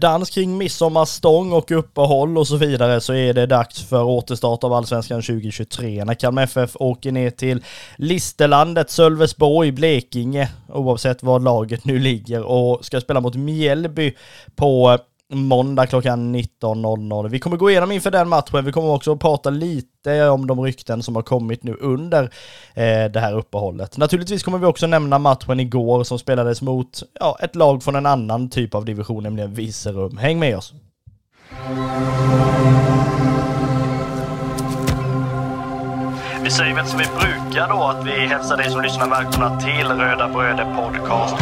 dans kring midsommarstång och uppehåll och så vidare så är det dags för återstart av Allsvenskan 2023 när Kalmar FF åker ner till Listerlandet, Sölvesborg, Blekinge, oavsett var laget nu ligger och ska spela mot Mjällby på eh, måndag klockan 19.00. Vi kommer gå igenom inför den matchen. Vi kommer också att prata lite om de rykten som har kommit nu under eh, det här uppehållet. Naturligtvis kommer vi också nämna matchen igår som spelades mot ja, ett lag från en annan typ av division, nämligen Virserum. Häng med oss! Vi säger väl som vi brukar då, att vi hälsar dig som lyssnar välkomna till Röda Bröder Podcast.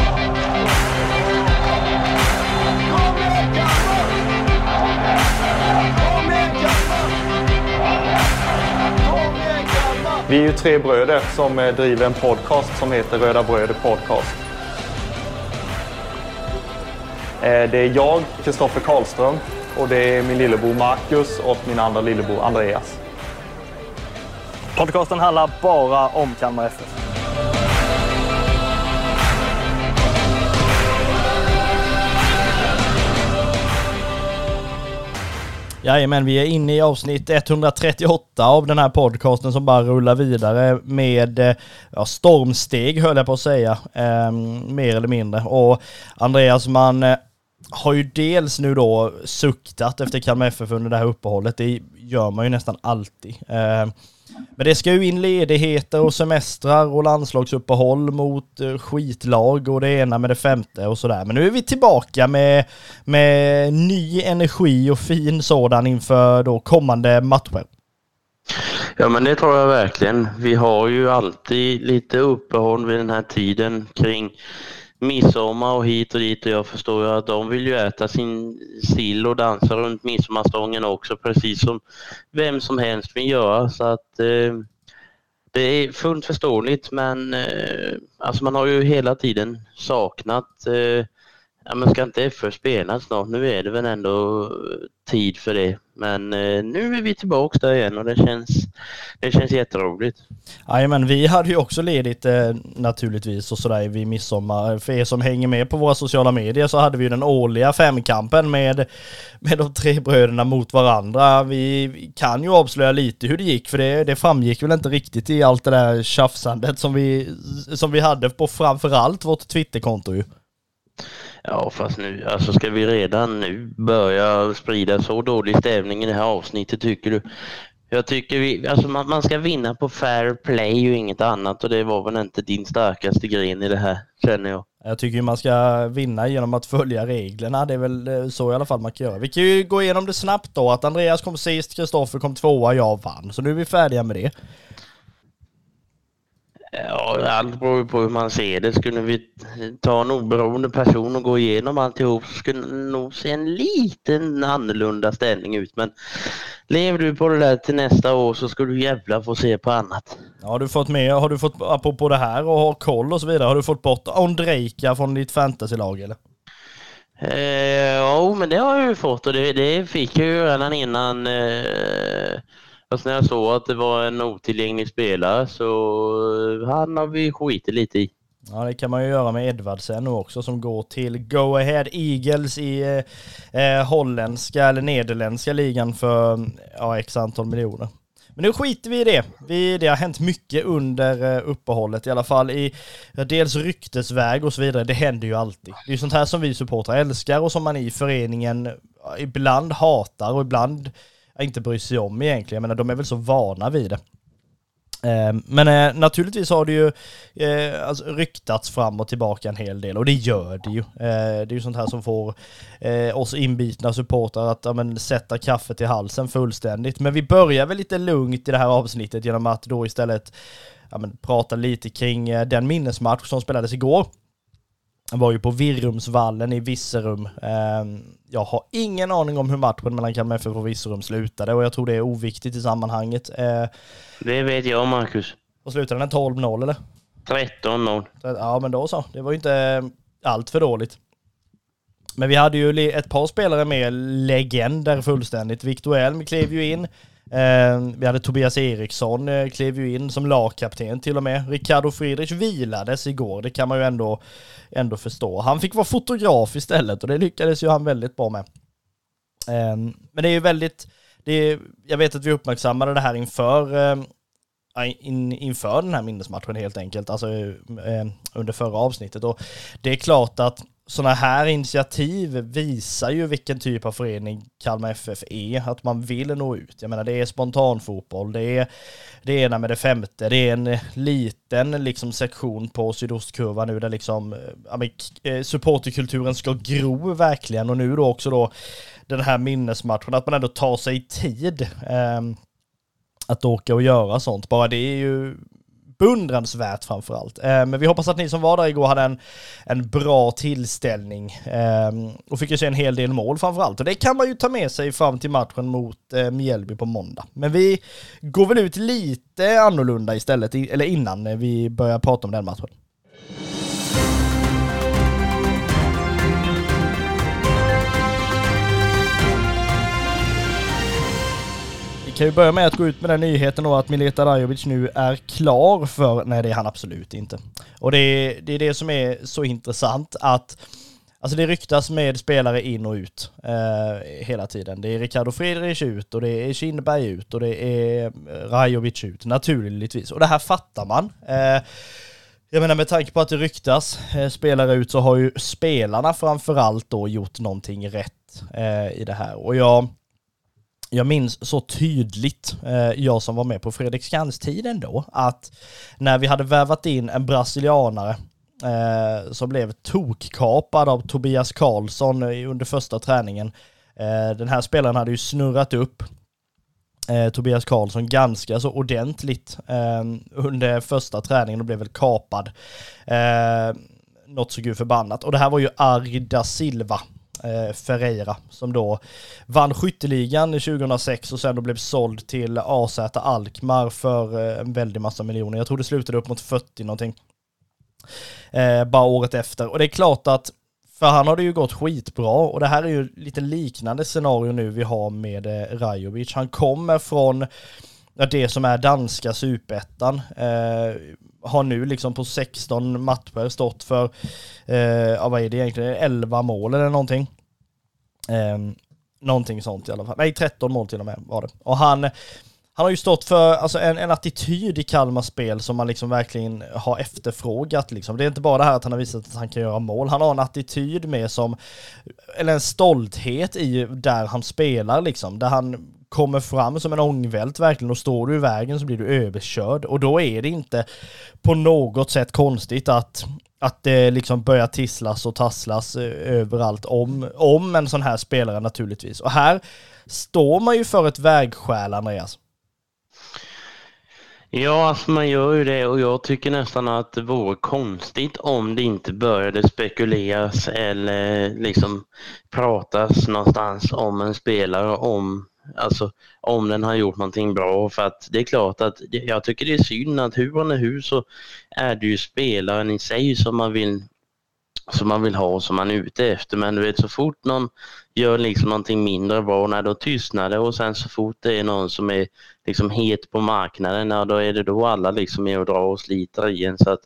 Vi är ju tre bröder som eh, driver en podcast som heter Röda Bröder Podcast. Eh, det är jag, Kristoffer Karlström, och det är min lillebror Marcus och min andra lillebror Andreas. Podcasten handlar bara om Kalmar FF. Jajamän, vi är inne i avsnitt 138 av den här podcasten som bara rullar vidare med eh, ja, stormsteg höll jag på att säga, eh, mer eller mindre. Och Andreas, man eh, har ju dels nu då suktat efter Kalmar FF under det här uppehållet, det gör man ju nästan alltid. Eh, men det ska ju in ledigheter och semestrar och landslagsuppehåll mot eh, skitlag och det ena med det femte och sådär. Men nu är vi tillbaka med, med ny energi och fin sådan inför då kommande matcher. Ja men det tror jag verkligen. Vi har ju alltid lite uppehåll vid den här tiden kring midsommar och hit och dit och jag förstår ju att de vill ju äta sin sill och dansa runt midsommarstången också precis som vem som helst vill göra. Så att eh, det är fullt förståeligt men eh, alltså man har ju hela tiden saknat eh, ja men ska inte FF spela snart? Nu är det väl ändå tid för det. Men eh, nu är vi tillbaka där igen och det känns, det känns jätteroligt. men vi hade ju också ledigt eh, naturligtvis och sådär vid midsommar. För er som hänger med på våra sociala medier så hade vi ju den årliga femkampen med, med de tre bröderna mot varandra. Vi kan ju avslöja lite hur det gick för det, det framgick väl inte riktigt i allt det där tjafsandet som vi, som vi hade på framförallt vårt Twitterkonto ju. Ja, fast nu, alltså ska vi redan nu börja sprida så dålig stämning i det här avsnittet tycker du? Jag tycker vi, alltså man, man, ska vinna på fair play och inget annat och det var väl inte din starkaste gren i det här, känner jag. Jag tycker man ska vinna genom att följa reglerna. Det är väl eh, så i alla fall man kan göra. Vi kan ju gå igenom det snabbt då. Att Andreas kom sist, Kristoffer kom tvåa, jag vann. Så nu är vi färdiga med det. Ja, allt beror på hur man ser det. Skulle vi ta en oberoende person och gå igenom alltihop så skulle det nog se en liten annorlunda ställning ut. Men lever du på det där till nästa år så ska du jävla få se på annat. Ja, har du fått med, har du fått, apropå det här och har koll och så vidare, har du fått bort Ondrejka från ditt fantasylag eller? Eh, ja, men det har jag ju fått och det, det fick jag ju redan innan eh, Fast när jag såg att det var en otillgänglig spelare så eh, han har vi skitit lite i. Ja det kan man ju göra med Edvardsen nu också som går till Go Ahead Eagles i eh, eh, holländska eller nederländska ligan för ja, x antal miljoner. Men nu skiter vi i det. Vi, det har hänt mycket under eh, uppehållet i alla fall i dels ryktesväg och så vidare. Det händer ju alltid. Det är ju sånt här som vi supportrar älskar och som man i föreningen ibland hatar och ibland Eh, inte bryr sig om egentligen. Jag menar, de är väl så vana vid det. Eh, men eh, naturligtvis har det ju alltså, ryktats fram och tillbaka en hel del och det gör det ju. Det är ju sånt här som får oss inbitna supportrar att ja, men, sätta kaffet i halsen fullständigt. Men vi börjar väl lite lugnt i det här avsnittet genom att då istället ja, men, prata lite kring den minnesmatch som spelades igår. Jag var ju på Virrumsvallen i Visserum. Ehm, jag har ingen aning om hur matchen mellan Kalmar FF och Virserum slutade och jag tror det är oviktigt i sammanhanget. Ehm, det vet jag, Marcus. Och slutade den 12-0 eller? 13-0. Ja, men då så. Det var ju inte allt för dåligt. Men vi hade ju ett par spelare med legender fullständigt. Victor Elm klev ju in Eh, Ehm, vi hade Tobias Eriksson, eh, klev ju in som lagkapten till och med. Ricardo Friedrich vilades igår, det kan man ju ändå, ändå förstå. Han fick vara fotograf istället och det lyckades ju han väldigt bra med. Ehm, men det är ju väldigt, det är, jag vet att vi uppmärksammade det här inför ehm, in, inför den här minnesmatchen helt enkelt, alltså under förra avsnittet. Och det är klart att sådana här initiativ visar ju vilken typ av förening Kalmar FF är, att man vill nå ut. Jag menar det är spontanfotboll, det är det ena med det femte, det är en liten liksom sektion på sydostkurvan nu där liksom eh, eh, supporterkulturen ska gro verkligen och nu då också då den här minnesmatchen, att man ändå tar sig tid. Eh, att åka och göra sånt. Bara det är ju beundransvärt framförallt. Eh, men vi hoppas att ni som var där igår hade en, en bra tillställning eh, och fick ju se en hel del mål framförallt. Och det kan man ju ta med sig fram till matchen mot eh, Mjällby på måndag. Men vi går väl ut lite annorlunda istället, eller innan vi börjar prata om den matchen. Kan ju börja med att gå ut med den nyheten då att Mileta Rajovic nu är klar för, nej det är han absolut inte. Och det är, det är det som är så intressant att Alltså det ryktas med spelare in och ut eh, hela tiden. Det är Ricardo Friedrich ut och det är Kindberg ut och det är eh, Rajovic ut naturligtvis. Och det här fattar man. Eh, jag menar med tanke på att det ryktas eh, spelare ut så har ju spelarna framförallt då gjort någonting rätt eh, i det här. Och jag jag minns så tydligt, eh, jag som var med på Fredriksskans-tiden då, att när vi hade vävat in en brasilianare eh, som blev tokkapad av Tobias Karlsson eh, under första träningen. Eh, den här spelaren hade ju snurrat upp eh, Tobias Karlsson ganska så ordentligt eh, under första träningen och blev väl kapad. Eh, något så gud förbannat. Och det här var ju Arda Silva Eh, Ferreira som då vann skytteligan 2006 och sen då blev såld till AZ Alkmaar för eh, en väldig massa miljoner. Jag tror det slutade upp mot 40 någonting. Eh, bara året efter. Och det är klart att för han har det ju gått skitbra och det här är ju lite liknande scenario nu vi har med eh, Rajovic. Han kommer från det som är danska superettan. Eh, har nu liksom på 16 matcher stått för, eh, ja vad är det egentligen, 11 mål eller någonting. Eh, någonting sånt i alla fall. Nej, 13 mål till och med var det. Och han, han har ju stått för alltså, en, en attityd i Kalmars spel som man liksom verkligen har efterfrågat. Liksom. Det är inte bara det här att han har visat att han kan göra mål, han har en attityd med som, eller en stolthet i där han spelar liksom, där han kommer fram som en ångvält verkligen och står du i vägen så blir du överkörd och då är det inte på något sätt konstigt att att det liksom börjar tisslas och tasslas eh, överallt om, om en sån här spelare naturligtvis. Och här står man ju för ett vägskäl, Andreas. Ja, alltså man gör ju det och jag tycker nästan att det vore konstigt om det inte började spekuleras eller liksom pratas någonstans om en spelare om Alltså om den har gjort någonting bra. För att det är klart att jag tycker det är synd att hur och hur så är det ju spelaren i sig som man vill som man vill ha och som man är ute efter. Men du vet så fort någon gör liksom någonting mindre bra, när då tystnar det och sen så fort det är någon som är liksom het på marknaden, ja, då är det då alla liksom är och drar och sliter i en. Så att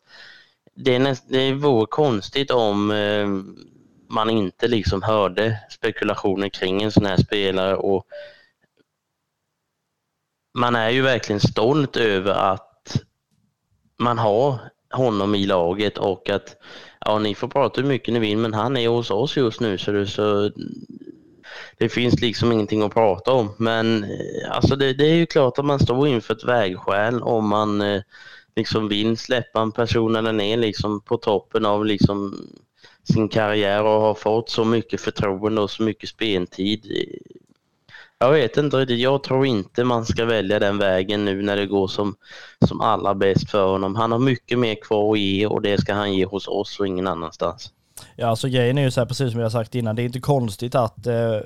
det, är näst, det vore konstigt om eh, man inte liksom hörde spekulationer kring en sån här spelare och man är ju verkligen stolt över att man har honom i laget och att ja, ni får prata hur mycket ni vill men han är hos oss just nu så det, så det finns liksom ingenting att prata om. Men eh, alltså det, det är ju klart att man står inför ett vägskäl om man eh, liksom vill släppa en person när den är liksom på toppen av liksom sin karriär och har fått så mycket förtroende och så mycket speltid jag vet inte riktigt. Jag tror inte man ska välja den vägen nu när det går som, som allra bäst för honom. Han har mycket mer kvar att ge och det ska han ge hos oss och ingen annanstans. Ja, alltså grejen är ju så här, precis som jag sagt innan, det är inte konstigt att eh,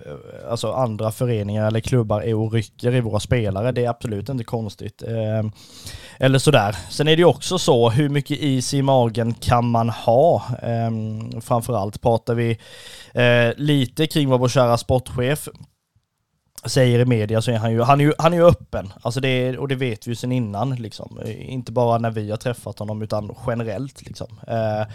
alltså andra föreningar eller klubbar är och rycker i våra spelare. Det är absolut inte konstigt. Eh, eller sådär. Sen är det ju också så, hur mycket is i magen kan man ha? Eh, framförallt pratar vi eh, lite kring vad vår kära sportchef säger i media så är han ju, han är ju, han är ju öppen. Alltså det, är, och det vet vi ju sedan innan liksom. Eh, inte bara när vi har träffat honom utan generellt liksom. Eh,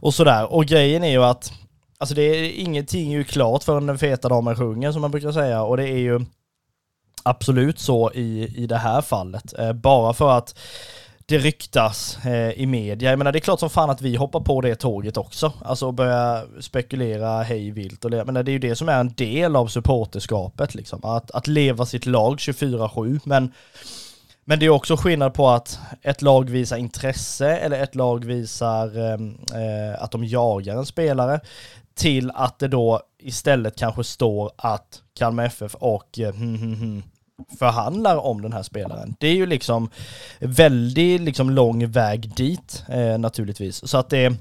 och sådär. Och grejen är ju att Alltså det är ingenting är ju klart förrän den feta damen sjunger som man brukar säga och det är ju absolut så i, i det här fallet. Eh, bara för att det ryktas eh, i media. Jag menar det är klart som fan att vi hoppar på det tåget också. Alltså börja spekulera hej vilt och det. Men det är ju det som är en del av supporterskapet liksom. Att, att leva sitt lag 24-7. Men, men det är också skillnad på att ett lag visar intresse eller ett lag visar ehm, eh, att de jagar en spelare till att det då istället kanske står att Kalmar FF och eh, hmm, hmm, hmm, förhandlar om den här spelaren. Det är ju liksom väldigt liksom lång väg dit eh, naturligtvis. Så att det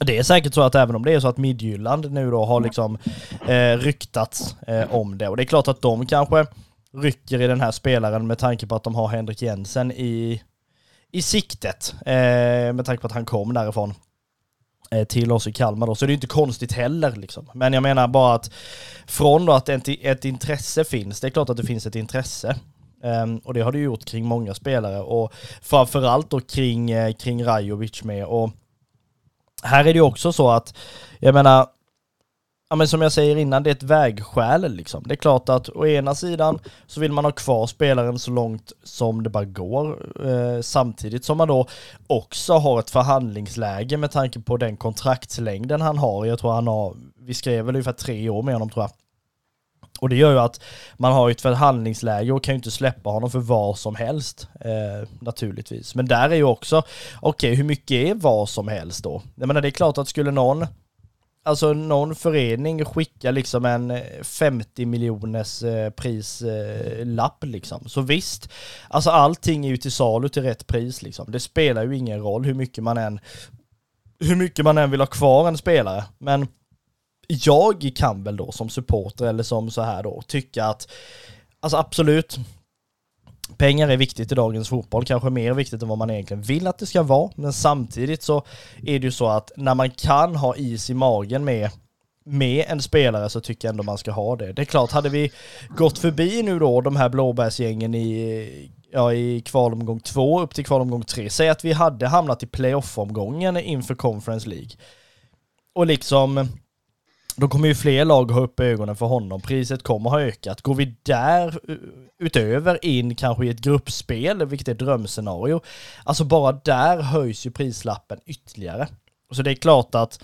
det är säkert så att även om det är så att Midjylland nu då har liksom eh, ryktats eh, om det och det är klart att de kanske rycker i den här spelaren med tanke på att de har Henrik Jensen i, i siktet. Eh, med tanke på att han kom därifrån. Eh, till oss i Kalmar då, så det är inte konstigt heller liksom. Men jag menar bara att från då att ett, ett intresse finns, det är klart att det finns ett intresse. Um, och det har det gjort kring många spelare och framförallt då kring, eh, kring Rajovic med. Och här är det ju också så att, jag menar, ja men som jag säger innan, det är ett vägskäl liksom. Det är klart att å ena sidan så vill man ha kvar spelaren så långt som det bara går, eh, samtidigt som man då också har ett förhandlingsläge med tanke på den kontraktslängden han har. Jag tror han har, vi skrev väl ungefär tre år med honom tror jag. Och det gör ju att man har ett förhandlingsläge och kan ju inte släppa honom för vad som helst eh, naturligtvis. Men där är ju också, okej okay, hur mycket är vad som helst då? Jag menar det är klart att skulle någon alltså någon förening skickar liksom en eh, 50 miljoners eh, prislapp eh, liksom. Så visst, alltså allting är ju till salu till rätt pris liksom. Det spelar ju ingen roll hur mycket man än, hur mycket man än vill ha kvar en spelare. Men jag kan väl då som supporter eller som så här då tycka att, alltså absolut, pengar är viktigt i dagens fotboll, kanske mer viktigt än vad man egentligen vill att det ska vara. Men samtidigt så är det ju så att när man kan ha is i magen med med en spelare så tycker jag ändå man ska ha det. Det är klart, hade vi gått förbi nu då de här blåbärsgängen i, ja, i kvalomgång två upp till kvalomgång tre, säg att vi hade hamnat i playoff-omgången inför Conference League. Och liksom då kommer ju fler lag ha upp ögonen för honom. Priset kommer ha ökat. Går vi där utöver in kanske i ett gruppspel, vilket är ett drömscenario, alltså bara där höjs ju prislappen ytterligare. Så det är klart att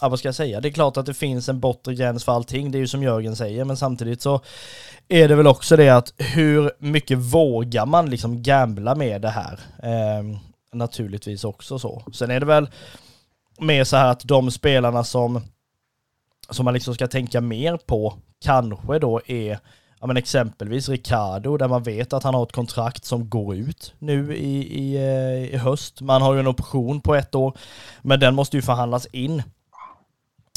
ja, vad ska jag säga? Det är klart att det finns en bortre gräns för allting, det är ju som Jörgen säger, men samtidigt så är det väl också det att hur mycket vågar man liksom gambla med det här? Eh, naturligtvis också så. Sen är det väl mer så här att de spelarna som, som man liksom ska tänka mer på kanske då är ja, men exempelvis Ricardo där man vet att han har ett kontrakt som går ut nu i, i, eh, i höst. Man har ju en option på ett år, men den måste ju förhandlas in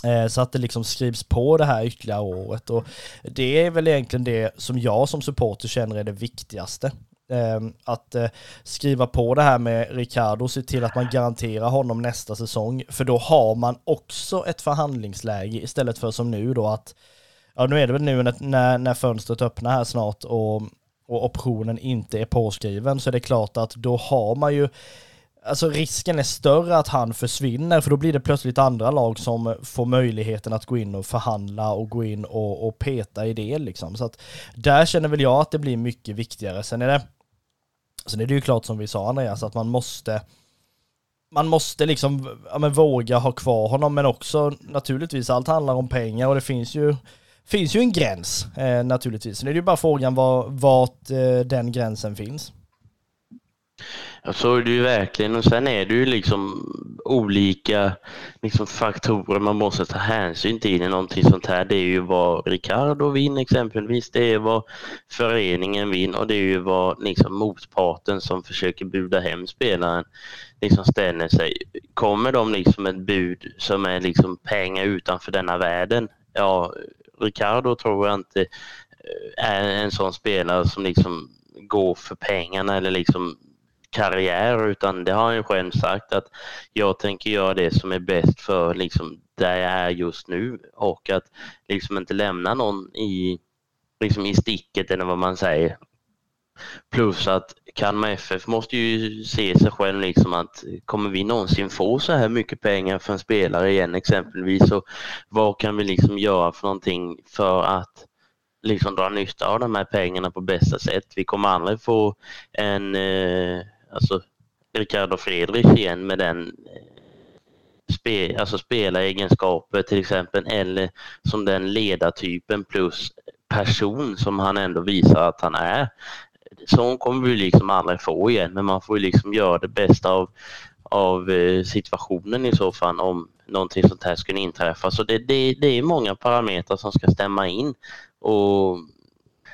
eh, så att det liksom skrivs på det här ytterligare året och det är väl egentligen det som jag som supporter känner är det viktigaste. Ehm, att eh, skriva på det här med Ricardo och se till att man garanterar honom nästa säsong. För då har man också ett förhandlingsläge istället för som nu då att, ja nu är det väl nu när, när fönstret öppnar här snart och, och optionen inte är påskriven så är det klart att då har man ju Alltså risken är större att han försvinner för då blir det plötsligt andra lag som får möjligheten att gå in och förhandla och gå in och, och peta i det liksom. Så att där känner väl jag att det blir mycket viktigare. Sen är det Sen är det ju klart som vi sa Andreas att man måste man måste liksom ja, men våga ha kvar honom men också naturligtvis allt handlar om pengar och det finns ju finns ju en gräns eh, naturligtvis. Sen är det ju bara frågan var, vart eh, den gränsen finns. Ja, så är det ju verkligen och sen är det ju liksom olika liksom faktorer man måste ta hänsyn till i någonting sånt här. Det är ju vad Ricardo vinner exempelvis, det är vad föreningen vinner och det är ju vad liksom motparten som försöker buda hem spelaren liksom ställer sig. Kommer de liksom ett bud som är liksom pengar utanför denna världen? Ja, Ricardo tror jag inte eh, är en sån spelare som liksom går för pengarna eller liksom karriär utan det har han ju själv sagt att jag tänker göra det som är bäst för liksom där jag är just nu och att liksom inte lämna någon i, liksom i sticket eller vad man säger. Plus att Kalmar FF måste ju se sig själv liksom att kommer vi någonsin få så här mycket pengar för en spelare igen exempelvis och vad kan vi liksom göra för någonting för att liksom dra nytta av de här pengarna på bästa sätt. Vi kommer aldrig få en, eh, alltså Ricardo Friedrich igen med den eh, spe, alltså spelaregenskaper till exempel eller som den ledartypen plus person som han ändå visar att han är. Så kommer vi liksom aldrig få igen men man får ju liksom göra det bästa av, av eh, situationen i så fall om någonting sånt här skulle inträffa. Så det, det, det är många parametrar som ska stämma in och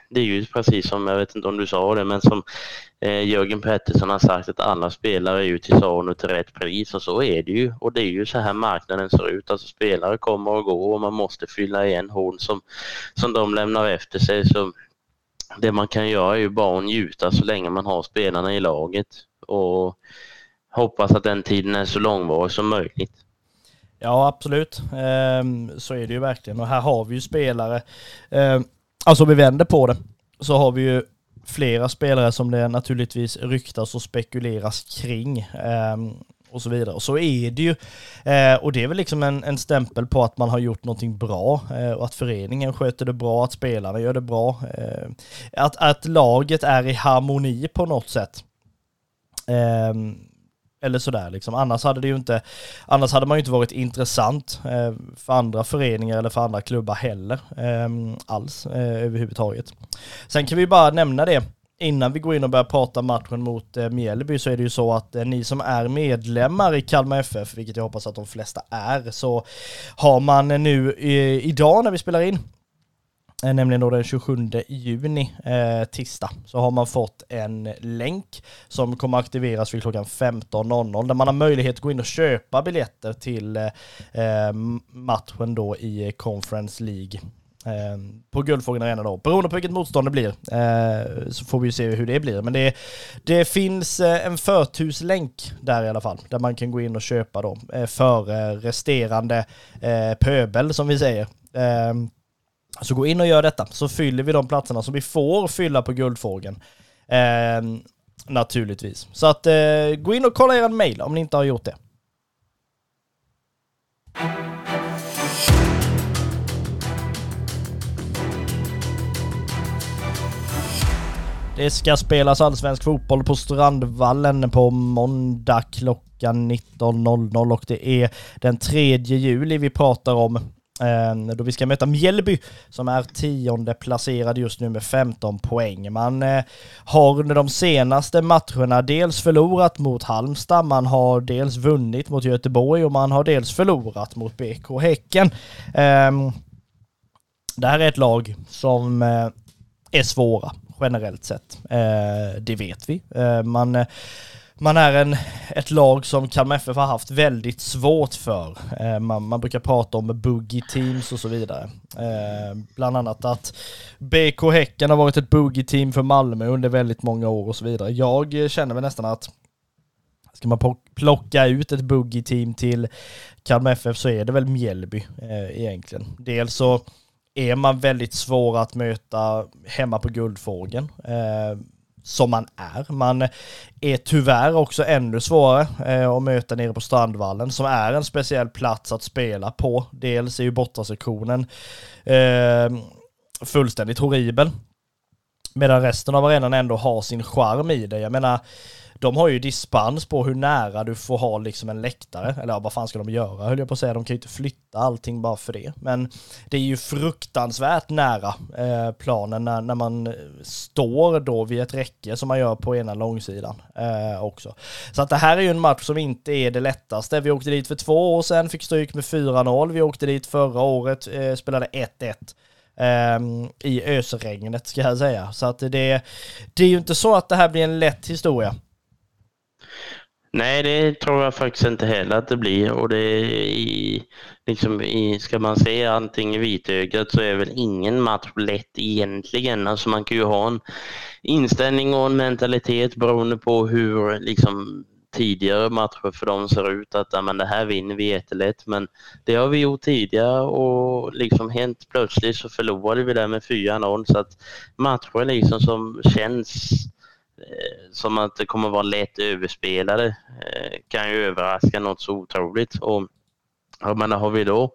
det är ju precis som, jag vet inte om du sa det, men som eh, Jörgen Pettersson har sagt att alla spelare är ju till salu till rätt pris och så är det ju. Och det är ju så här marknaden ser ut. Alltså spelare kommer och går och man måste fylla igen hål som, som de lämnar efter sig. Så det man kan göra är ju bara att njuta så länge man har spelarna i laget och hoppas att den tiden är så långvarig som möjligt. Ja, absolut. Ehm, så är det ju verkligen. Och här har vi ju spelare. Ehm, Alltså om vi vänder på det så har vi ju flera spelare som det naturligtvis ryktas och spekuleras kring. Eh, och så vidare. Och så är det ju. Eh, och det är väl liksom en, en stämpel på att man har gjort någonting bra eh, och att föreningen sköter det bra, att spelarna gör det bra. Eh, att, att laget är i harmoni på något sätt. Ehm, eller sådär liksom. Annars hade det ju inte, annars hade man ju inte varit intressant eh, för andra föreningar eller för andra klubbar heller. Eh, alls eh, överhuvudtaget. Sen kan vi bara nämna det innan vi går in och börjar prata matchen mot eh, Mjällby så är det ju så att eh, ni som är medlemmar i Kalmar FF, vilket jag hoppas att de flesta är, så har man nu eh, idag när vi spelar in Eh, nämligen då den 27 juni, eh, tisdag, så har man fått en länk som kommer aktiveras vid klockan 15.00 där man har möjlighet att gå in och köpa biljetter till eh, eh matchen då i Conference League eh, på Guldfågeln Arena då. Beroende på vilket motstånd det blir så får vi se hur det blir. Men det, det finns en förturslänk där i alla fall, där man kan gå in och köpa då för resterande pöbel som vi säger. Så gå in och gör detta, så fyller vi de platserna som vi får fylla på Guldfågeln. Eh, naturligtvis. Så att eh, gå in och kolla er mail om ni inte har gjort det. Det ska spelas allsvensk fotboll på Strandvallen på måndag klockan 19.00 och det är den 3 juli vi pratar om. Ehm, då vi ska möta Mjällby som är tionde placerad just nu med 15 poäng. Man eh, har under de senaste matcherna dels förlorat mot Halmstad, man har dels vunnit mot Göteborg och man har dels förlorat mot BK Häcken. Ehm, det här är ett lag som eh, är svåra generellt sett. Ehm, det vet vi. Man eh, man är en, ett lag som Kalmar FF har haft väldigt svårt för. Eh, man, man, brukar prata om boogie teams och så vidare. Eh, bland annat att BK Häcken har varit ett boogie team för Malmö under väldigt många år och så vidare. Jag känner väl nästan att ska man plocka ut ett boogie team till Kalmar FF så är det väl Mjällby eh, egentligen. Dels så är man väldigt svår att möta hemma på Guldfågeln. Eh, som man är. Man är tyvärr också ännu svårare eh, att möta nere på Strandvallen som är en speciell plats att spela på. Dels är ju bortasektionen eh, fullständigt horribel. Medan resten av arenan ändå har sin charm i det. Jag menar, de har ju dispens på hur nära du får ha liksom en läktare. Eller ja, vad fan ska de göra höll jag på att säga. De kan ju inte flytta allting bara för det. Men det är ju fruktansvärt nära eh, planen när, när man står då vid ett räcke som man gör på ena långsidan eh, också. Så att det här är ju en match som inte är det lättaste. Vi åkte dit för två år sedan, fick stryk med 4-0. Vi åkte dit förra året, eh, spelade 1-1. Um, ehm, i ösregnet ska jag säga. Så att det, det är ju inte så att det här blir en lätt historia. Nej, det tror jag faktiskt inte heller att det blir. Och det i, liksom i, ska man se allting i vitögat så är väl ingen match lätt egentligen. Alltså man kan ju ha en inställning och en mentalitet beroende på hur liksom, tidigare matcher för dem ser ut att ja, men det här vinner vi jättelätt men det har vi gjort tidigare och liksom helt plötsligt så förlorade vi där med 4-0 så att matcher liksom som känns Eh, som att det kommer vara lätt överspelade eh, kan ju överraska något så otroligt. Och jag menar, har vi då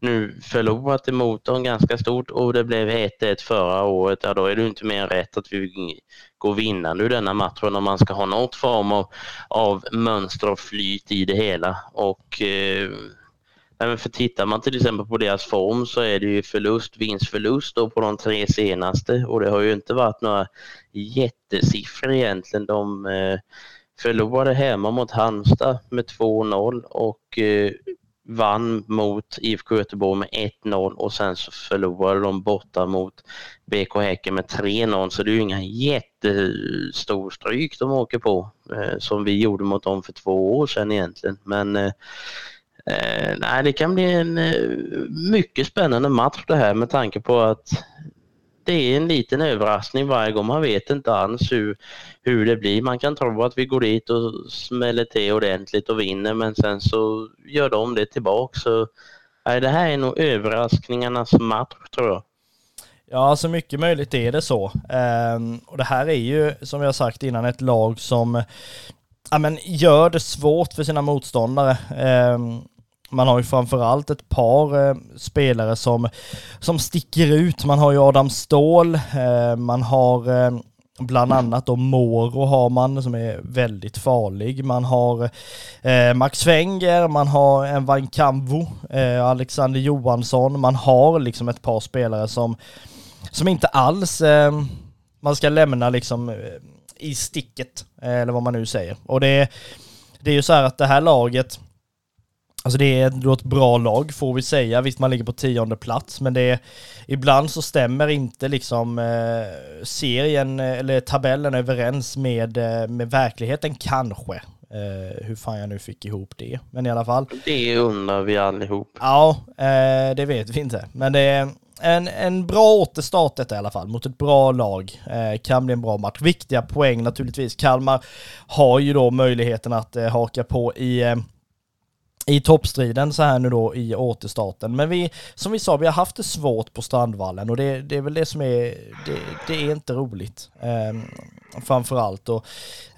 nu förlorat emot dem ganska stort och det blev 1-1 förra året, ja, då är det inte mer än rätt att vi går vinnande ur denna matchen om man ska ha något form av, av mönster och flyt i det hela. Och eh, för tittar man till exempel på deras form så är det ju förlust, vinst, förlust då på de tre senaste och det har ju inte varit några jättesiffror egentligen. De eh, förlorade hemma mot Halmstad med 2-0 och eh, vann mot IFK Göteborg med 1-0 och sen så förlorade de borta mot BK Häcken med 3-0 så det är ju inga jättestor stryk de åker på eh, som vi gjorde mot dem för två år sedan egentligen. Men eh, eh, nej, det kan bli en eh, mycket spännande match det här med tanke på att det är en liten överraskning varje gång. Man vet inte alls hur, hur det blir. Man kan tro att vi går dit och smäller till ordentligt och vinner men sen så gör de det tillbaka. Så, nej, det här är nog överraskningarnas match tror jag. Ja, så mycket möjligt är det så. Ehm, och det här är ju, som jag sagt innan, ett lag som ja, men, gör det svårt för sina motståndare. Ehm, man har ju framförallt ett par eh, spelare som, som sticker ut. Man har ju Adam Ståhl, eh, man har eh, bland annat då Moro har man som är väldigt farlig. Man har eh, Max Wenger, man har en Vankamvo, eh, Alexander Johansson. Man har liksom ett par spelare som, som inte alls eh, man ska lämna liksom eh, i sticket, eh, eller vad man nu säger. Och det, det är ju så här att det här laget Alltså det är då ett bra lag får vi säga. Visst man ligger på tionde plats men det är ibland så stämmer inte liksom eh, serien eller tabellen överens med, eh, med verkligheten kanske. Eh, hur fan jag nu fick ihop det. Men i alla fall. Det undrar vi allihop. Ja, eh, det vet vi inte. Men det är en, en bra återstart detta i alla fall mot ett bra lag. Eh, kan bli en bra match. Viktiga poäng naturligtvis. Kalmar har ju då möjligheten att eh, haka på i eh, i toppstriden så här nu då i återstarten. Men vi, som vi sa, vi har haft det svårt på Strandvallen och det, det är väl det som är, det, det är inte roligt. Eh, framförallt och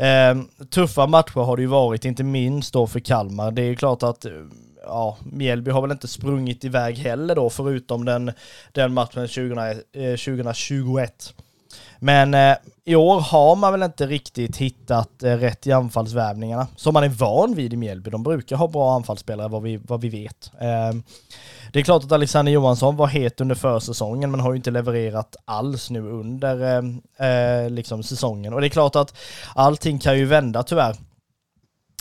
eh, tuffa matcher har det ju varit, inte minst då för Kalmar. Det är ju klart att ja, Mjällby har väl inte sprungit iväg heller då, förutom den, den matchen 20, eh, 2021. Men eh, i år har man väl inte riktigt hittat eh, rätt i anfallsvärvningarna, som man är van vid i Mjällby. De brukar ha bra anfallsspelare vad vi, vad vi vet. Eh, det är klart att Alexander Johansson var het under försäsongen, men har ju inte levererat alls nu under eh, eh, liksom säsongen. Och det är klart att allting kan ju vända tyvärr.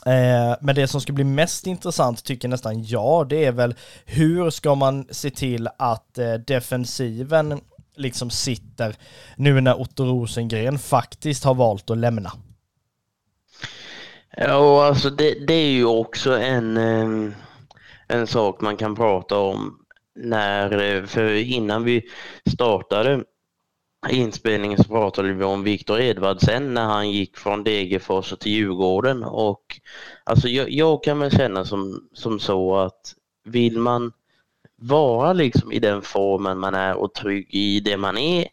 Ehm, men det som ska bli mest intressant tycker nästan jag, det är väl hur ska man se till att eh, defensiven liksom sitter nu när Otto Rosengren faktiskt har valt att lämna? Ja, alltså det, det är ju också en, ehm, en sak man kan prata om när, eh, för innan vi startade inspelningen så pratade vi om Viktor Edvardsen när han gick från Degerfors till Djurgården och alltså jag, jag kan väl känna som, som så att vill man vara liksom i den formen man är och trygg i det man är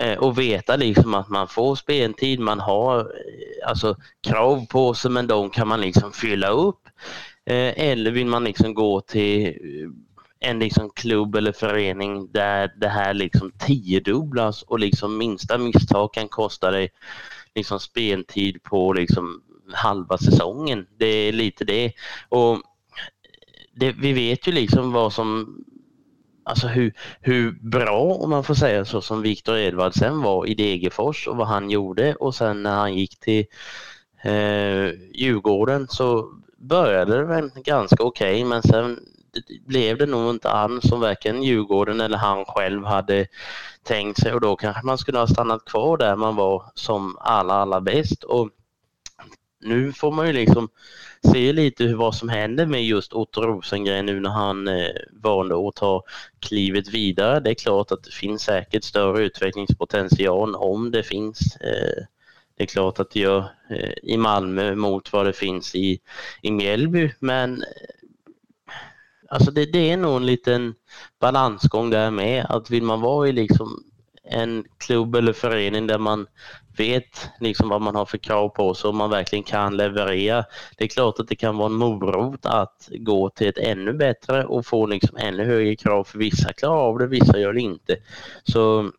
eh, och veta liksom att man får speltid, man har eh, alltså krav på sig men de kan man liksom fylla upp. Eh, eller vill man liksom gå till en liksom klubb eller förening där det här liksom tiodubblas och liksom minsta misstag kan kosta dig liksom speltid på liksom halva säsongen. Det är lite det. Och det, vi vet ju liksom vad som Alltså hur, hur bra, om man får säga så, som Viktor Edvardsen var i Degerfors och vad han gjorde. Och sen när han gick till eh, Djurgården så började det väl ganska okej. Okay, men sen blev det nog inte han som varken Djurgården eller han själv hade tänkt sig. Och då kanske man skulle ha stannat kvar där man var som alla allra bäst. Och nu får man ju liksom se lite vad som händer med just Otto Rosengren nu när han eh, valde att ta klivet vidare. Det är klart att det finns säkert större utvecklingspotential om det finns. Eh, Det är klart att det gör eh, i Malmö mot vad det finns i, i Mjällby, men eh, alltså det, det är nog en liten balansgång där med. Att vill man vara i liksom en klubb eller förening där man vet liksom vad man har för krav på sig och man verkligen kan leverera. Det är klart att det kan vara en morot att gå till ett ännu bättre och få liksom ännu högre krav för vissa klarar av det, vissa gör det inte. Så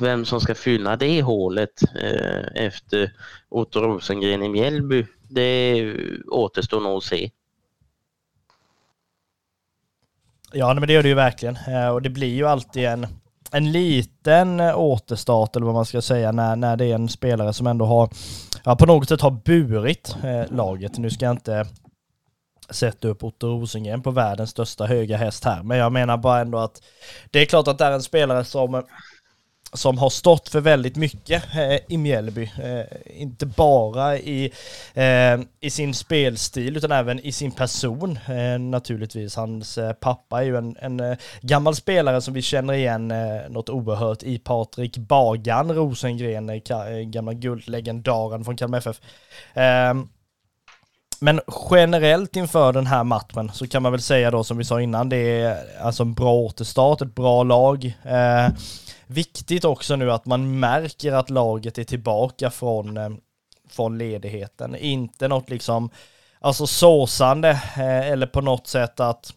vem som ska fylla det hålet eh, efter Otto Rosengren i Mjällby, det återstår nog att se. Ja, men det gör det ju verkligen. Eh, och det blir ju alltid en, en liten eh, återstart, eller vad man ska säga, när, när det är en spelare som ändå har, ja, på något sätt har burit eh, laget. Nu ska jag inte sätta upp Otto Rosengren på världens största höga häst här, men jag menar bara ändå att det är klart att det är en spelare som eh, som har stått för väldigt mycket eh, i Mjällby. Eh, inte bara i, eh, i sin spelstil utan även i sin person eh, naturligtvis. Hans eh, pappa är ju en, en eh, gammal spelare som vi känner igen eh, något oerhört i Patrik Bagan Rosengren, eh, eh, gamla guldlegendaren från Kalmar FF. Ehm, men generellt inför den här matchen så kan man väl säga då som vi sa innan, det är alltså en bra återstart, ett bra lag. Eh, viktigt också nu att man märker att laget är tillbaka från, eh, från ledigheten. Inte något liksom, alltså såsande eh, eller på något sätt att,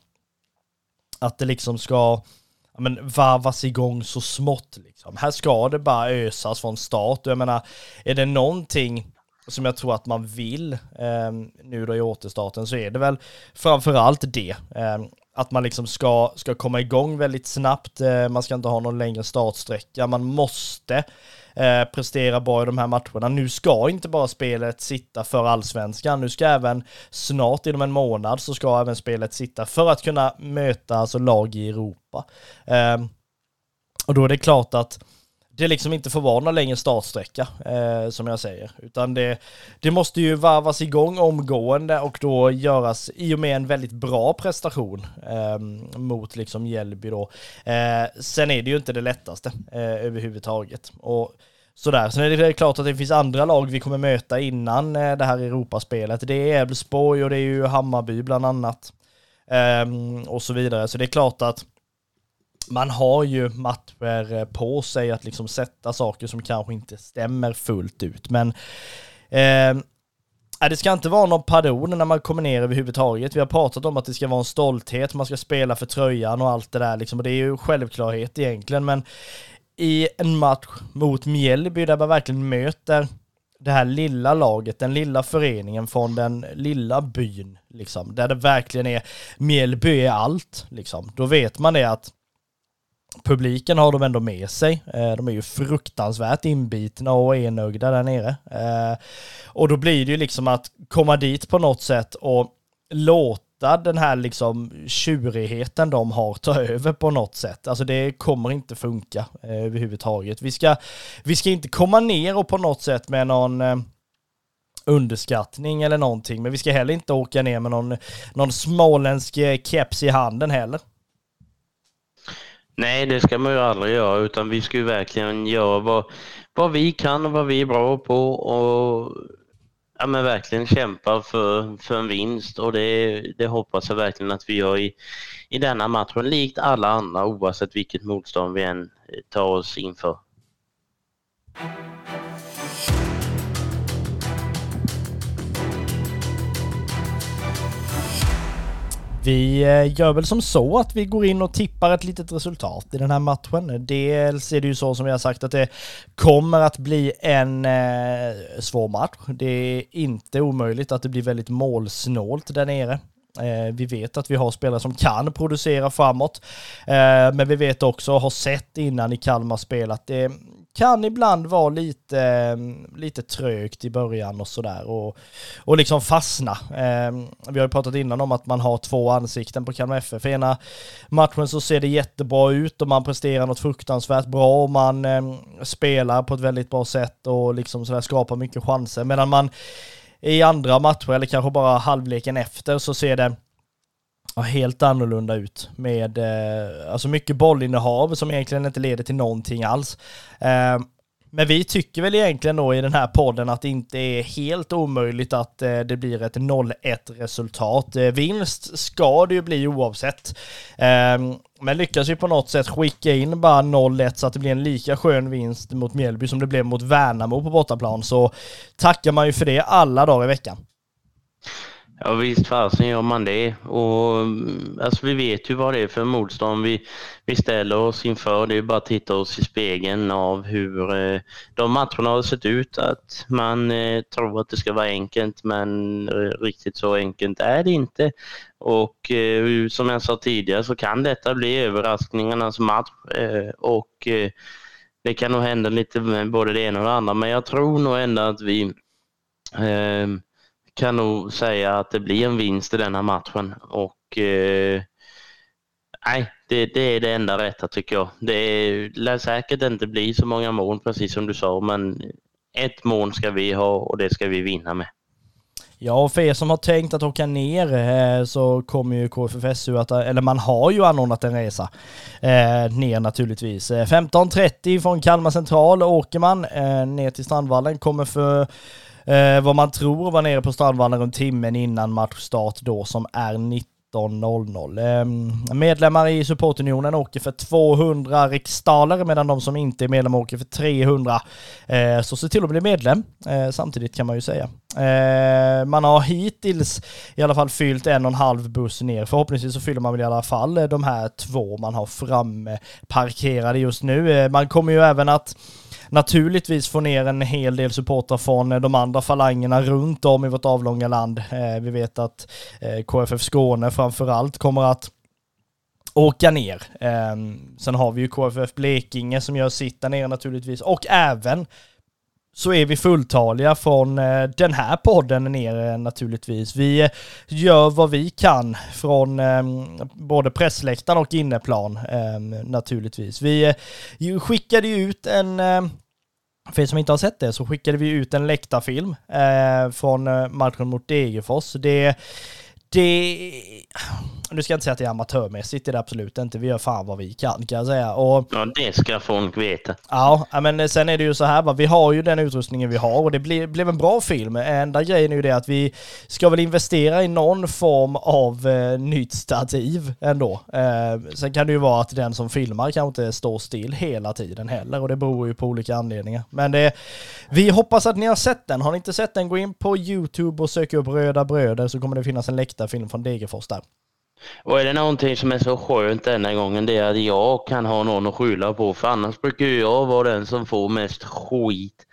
att det liksom ska ja, men varvas igång så smått. Liksom. Här ska det bara ösas från start. Jag menar, är det någonting som jag tror att man vill eh, nu då i återstarten så är det väl framförallt det. Eh, att man liksom ska, ska komma igång väldigt snabbt. Eh, man ska inte ha någon längre startsträcka. Man måste eh, prestera bra i de här matcherna. Nu ska inte bara spelet sitta för allsvenskan. Nu ska även snart inom en månad så ska även spelet sitta för att kunna möta alltså lag i Europa. Eh, och då är det klart att det liksom inte får vara någon längre startsträcka, eh, som jag säger. Utan det, det måste ju varvas igång omgående och då göras i och med en väldigt bra prestation eh, mot liksom Hjällby då. Eh, sen är det ju inte det lättaste eh, överhuvudtaget. Och sådär. Sen är det klart att det finns andra lag vi kommer möta innan eh, det här Europaspelet. Det är Elfsborg och det är ju Hammarby bland annat. Ehm, och så vidare. Så det är klart att man har ju matcher eh, på sig att liksom sätta saker som kanske inte stämmer fullt ut. Men eh, det ska inte vara någon pardon när man kommer ner överhuvudtaget. Vi har pratat om att det ska vara en stolthet, man ska spela för tröjan och allt det där liksom. Och det är ju självklarhet egentligen. Men i en match mot Mjällby där man verkligen möter det här lilla laget, den lilla föreningen från den lilla byn, liksom, där det verkligen är Mjällby är allt, liksom. Då vet man det att publiken har de ändå med sig. Eh, de är ju fruktansvärt inbitna och enögda där nere. Eh, och då blir det ju liksom att komma dit på något sätt och låta den här liksom tjurigheten de har ta över på något sätt. Alltså det kommer inte funka eh, överhuvudtaget. Vi ska, vi ska inte komma ner och på något sätt med någon underskattning eller någonting, men vi ska heller inte åka ner med någon, någon småländsk keps i handen heller. Nej, det ska man ju aldrig göra utan vi ska ju verkligen göra vad, vad vi kan och vad vi är bra på och ja, men verkligen kämpa för, för en vinst och det, det hoppas jag verkligen att vi gör i, i denna matchen likt alla andra oavsett vilket motstånd vi än tar oss inför. Vi eh, gör väl som så att vi går in och tippar ett litet resultat i den här matchen. Dels är det ju så som vi har sagt att det kommer att bli en eh, svår match. Det är inte omöjligt att det blir väldigt målsnålt där nere. Eh, vi vet att vi har spelare som kan producera framåt, eh, men vi vet också, och har sett innan i Kalmar spel att det kan ibland vara lite, eh, lite trögt i början och sådär och, och liksom fastna. Eh, vi har ju pratat innan om att man har två ansikten på Kalmar FF. För ena matchen så ser det jättebra ut och man presterar något fruktansvärt bra och man eh, spelar på ett väldigt bra sätt och liksom sådär skapar mycket chanser. Medan man i andra matcher, eller kanske bara halvleken efter, så ser det helt annorlunda ut med eh, alltså mycket bollinnehav som egentligen inte leder till någonting alls. Eh, Men vi tycker väl egentligen då i den här podden att det inte är helt omöjligt att eh, det blir ett 0-1 resultat. Eh, vinst ska det ju bli oavsett. Eh, men lyckas vi på något sätt skicka in bara 0-1 så att det blir en lika skön vinst mot Mjällby som det blev mot Värnamo på bortaplan så tackar man ju för det alla dagar i veckan. Ja visst fasen gör man det. Och, alltså, vi vet ju vad det är för motstånd vi, vi ställer oss inför. Det är bara att titta oss i spegeln av hur eh, de matcherna har sett ut. Att man eh, tror att det ska vara enkelt men eh, riktigt så enkelt är det inte. Och eh, som jag sa tidigare så kan detta bli överraskningarnas match. Eh, och eh, det kan nog hända lite med både det ena och det andra men jag tror nog ändå att vi eh, kan nog säga att det blir en vinst i denna matchen och eh, nej, det, det, är det enda rätta tycker jag. Det lär säkert inte bli så många mål precis som du sa, men ett mål ska vi ha och det ska vi vinna med. Ja, och för er som har tänkt att åka ner eh, så kommer ju KFFSU att, eller man har ju anordnat en resa eh, ner naturligtvis. Eh, 15.30 från Kalmar central åker man eh, ner till Strandvallen, kommer för eh, vad man tror var nere på Strandvallen runt timmen innan matchstart då som är 19.00. Eh, medlemmar i supportunionen åker för 200 riksdaler medan de som inte är medlemmar åker för 300. Eh, så se till att bli medlem eh, samtidigt kan man ju säga. Eh, man har hittills i alla fall fyllt en och en halv buss ner. Förhoppningsvis så fyller man väl i alla fall eh, de här två man har framme parkerade just nu. Eh, man kommer ju även att naturligtvis få ner en hel del supportrar från eh, de andra falangerna runt om i vårt avlånga land. Eh, vi vet att eh, KFF Skåne framförallt kommer att åka ner. Ehm, sen har vi ju KFF Blekinge som gör sitt där nere naturligtvis och även så är vi fulltaliga från eh, den här podden ner eh, naturligtvis. Vi eh, gör vad vi kan från ehm, både pressläktaren och inneplan ehm, naturligtvis. Vi skickade ju ut en för er som inte har sett det så skickade vi ut en läktarfilm eh, från matchen mot Degerfors. Det, det, nu ska jag inte säga att det är amatörmässigt, det är det absolut inte. Vi gör fan vad vi kan kan jag säga. Och, ja, det ska folk veta. Ja, men sen är det ju så här, va? vi har ju den utrustningen vi har och det blev, blev en bra film. Enda grejen är ju det att vi ska väl investera i någon form av eh, nytt stativ ändå. Eh, sen kan det ju vara att den som filmar kanske inte står still hela tiden heller och det beror ju på olika anledningar. Men det, vi hoppas att ni har sett den. Har ni inte sett den, gå in på YouTube och sök upp Röda Bröder så kommer det finnas en läktarfilm från Degerfors där. Och är det någonting som är så skönt denna gången det är att jag kan ha någon att skylla på för annars brukar jag vara den som får mest skit.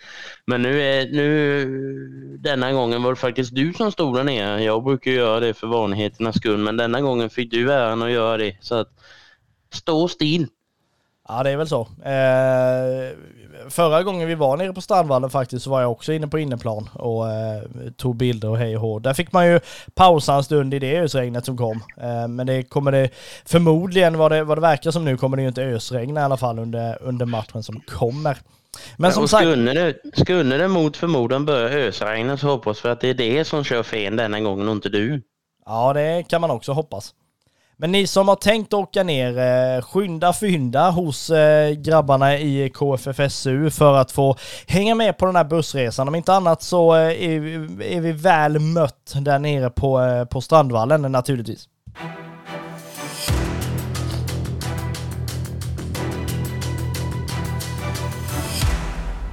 Men nu är nu denna gången var det faktiskt du som stod där nere. Jag brukar göra det för vanligheternas skull men denna gången fick du äran att göra det. Så att stå still. Ja, det är väl så. Eh, förra gången vi var nere på Strandvallen faktiskt så var jag också inne på inneplan och eh, tog bilder och hej och hå. Där fick man ju pausa en stund i det ösregnet som kom. Eh, men det kommer det förmodligen, vad det, vad det verkar som nu, kommer det ju inte ösregna i alla fall under, under matchen som kommer. Men som sagt... Skulle det, skulle det mot förmodan börja ösregna så hoppas vi att det är det som kör fel denna gången och inte du. Ja, det kan man också hoppas. Men ni som har tänkt åka ner, eh, skynda fynda hos eh, grabbarna i KFFSU för att få hänga med på den här bussresan. Om inte annat så eh, är vi väl mött där nere på, på Strandvallen naturligtvis.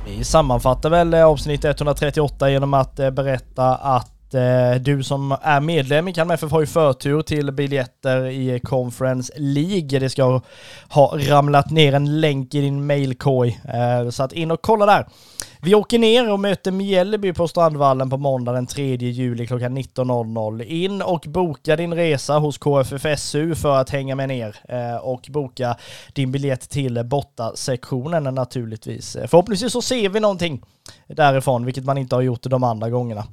Vi sammanfattar väl avsnitt 138 genom att berätta att eh, du som är medlem i Kalmar FF har ju förtur till biljetter i Conference League. Det ska ha ramlat ner en länk i din mailkorg. Eh, så att in och kolla där. Vi åker ner och möter Mjällby på Strandvallen på måndag den 3 juli klockan 19.00. In och boka din resa hos KFFSU för att hänga med ner eh, och boka din biljett till bortasektionen naturligtvis. Eh, förhoppningsvis så ser vi någonting därifrån, vilket man inte har gjort de andra gångerna.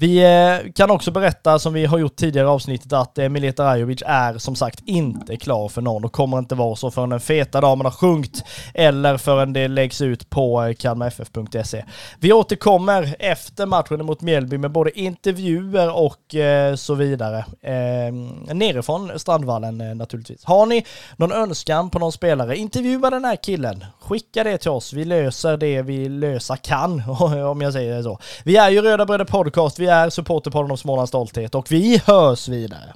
Vi eh, kan också berätta, som vi har gjort tidigare i avsnittet, att eh, Mileta Rajovic är som sagt inte klar för någon och kommer inte vara så förrän den feta damen har sjunkit eller förrän det läggs ut på eh, kalmarff.se. Vi återkommer efter matchen mot Mjällby med både intervjuer och så vidare. Ehm, nerifrån Strandvallen naturligtvis. Har ni någon önskan på någon spelare, intervjua den här killen skicka det till oss. Vi löser det vi lösa kan, om jag säger det så. Vi är ju Röda Bröder Podcast, vi är supporterpodden av Smålands Stolthet och vi hörs vidare.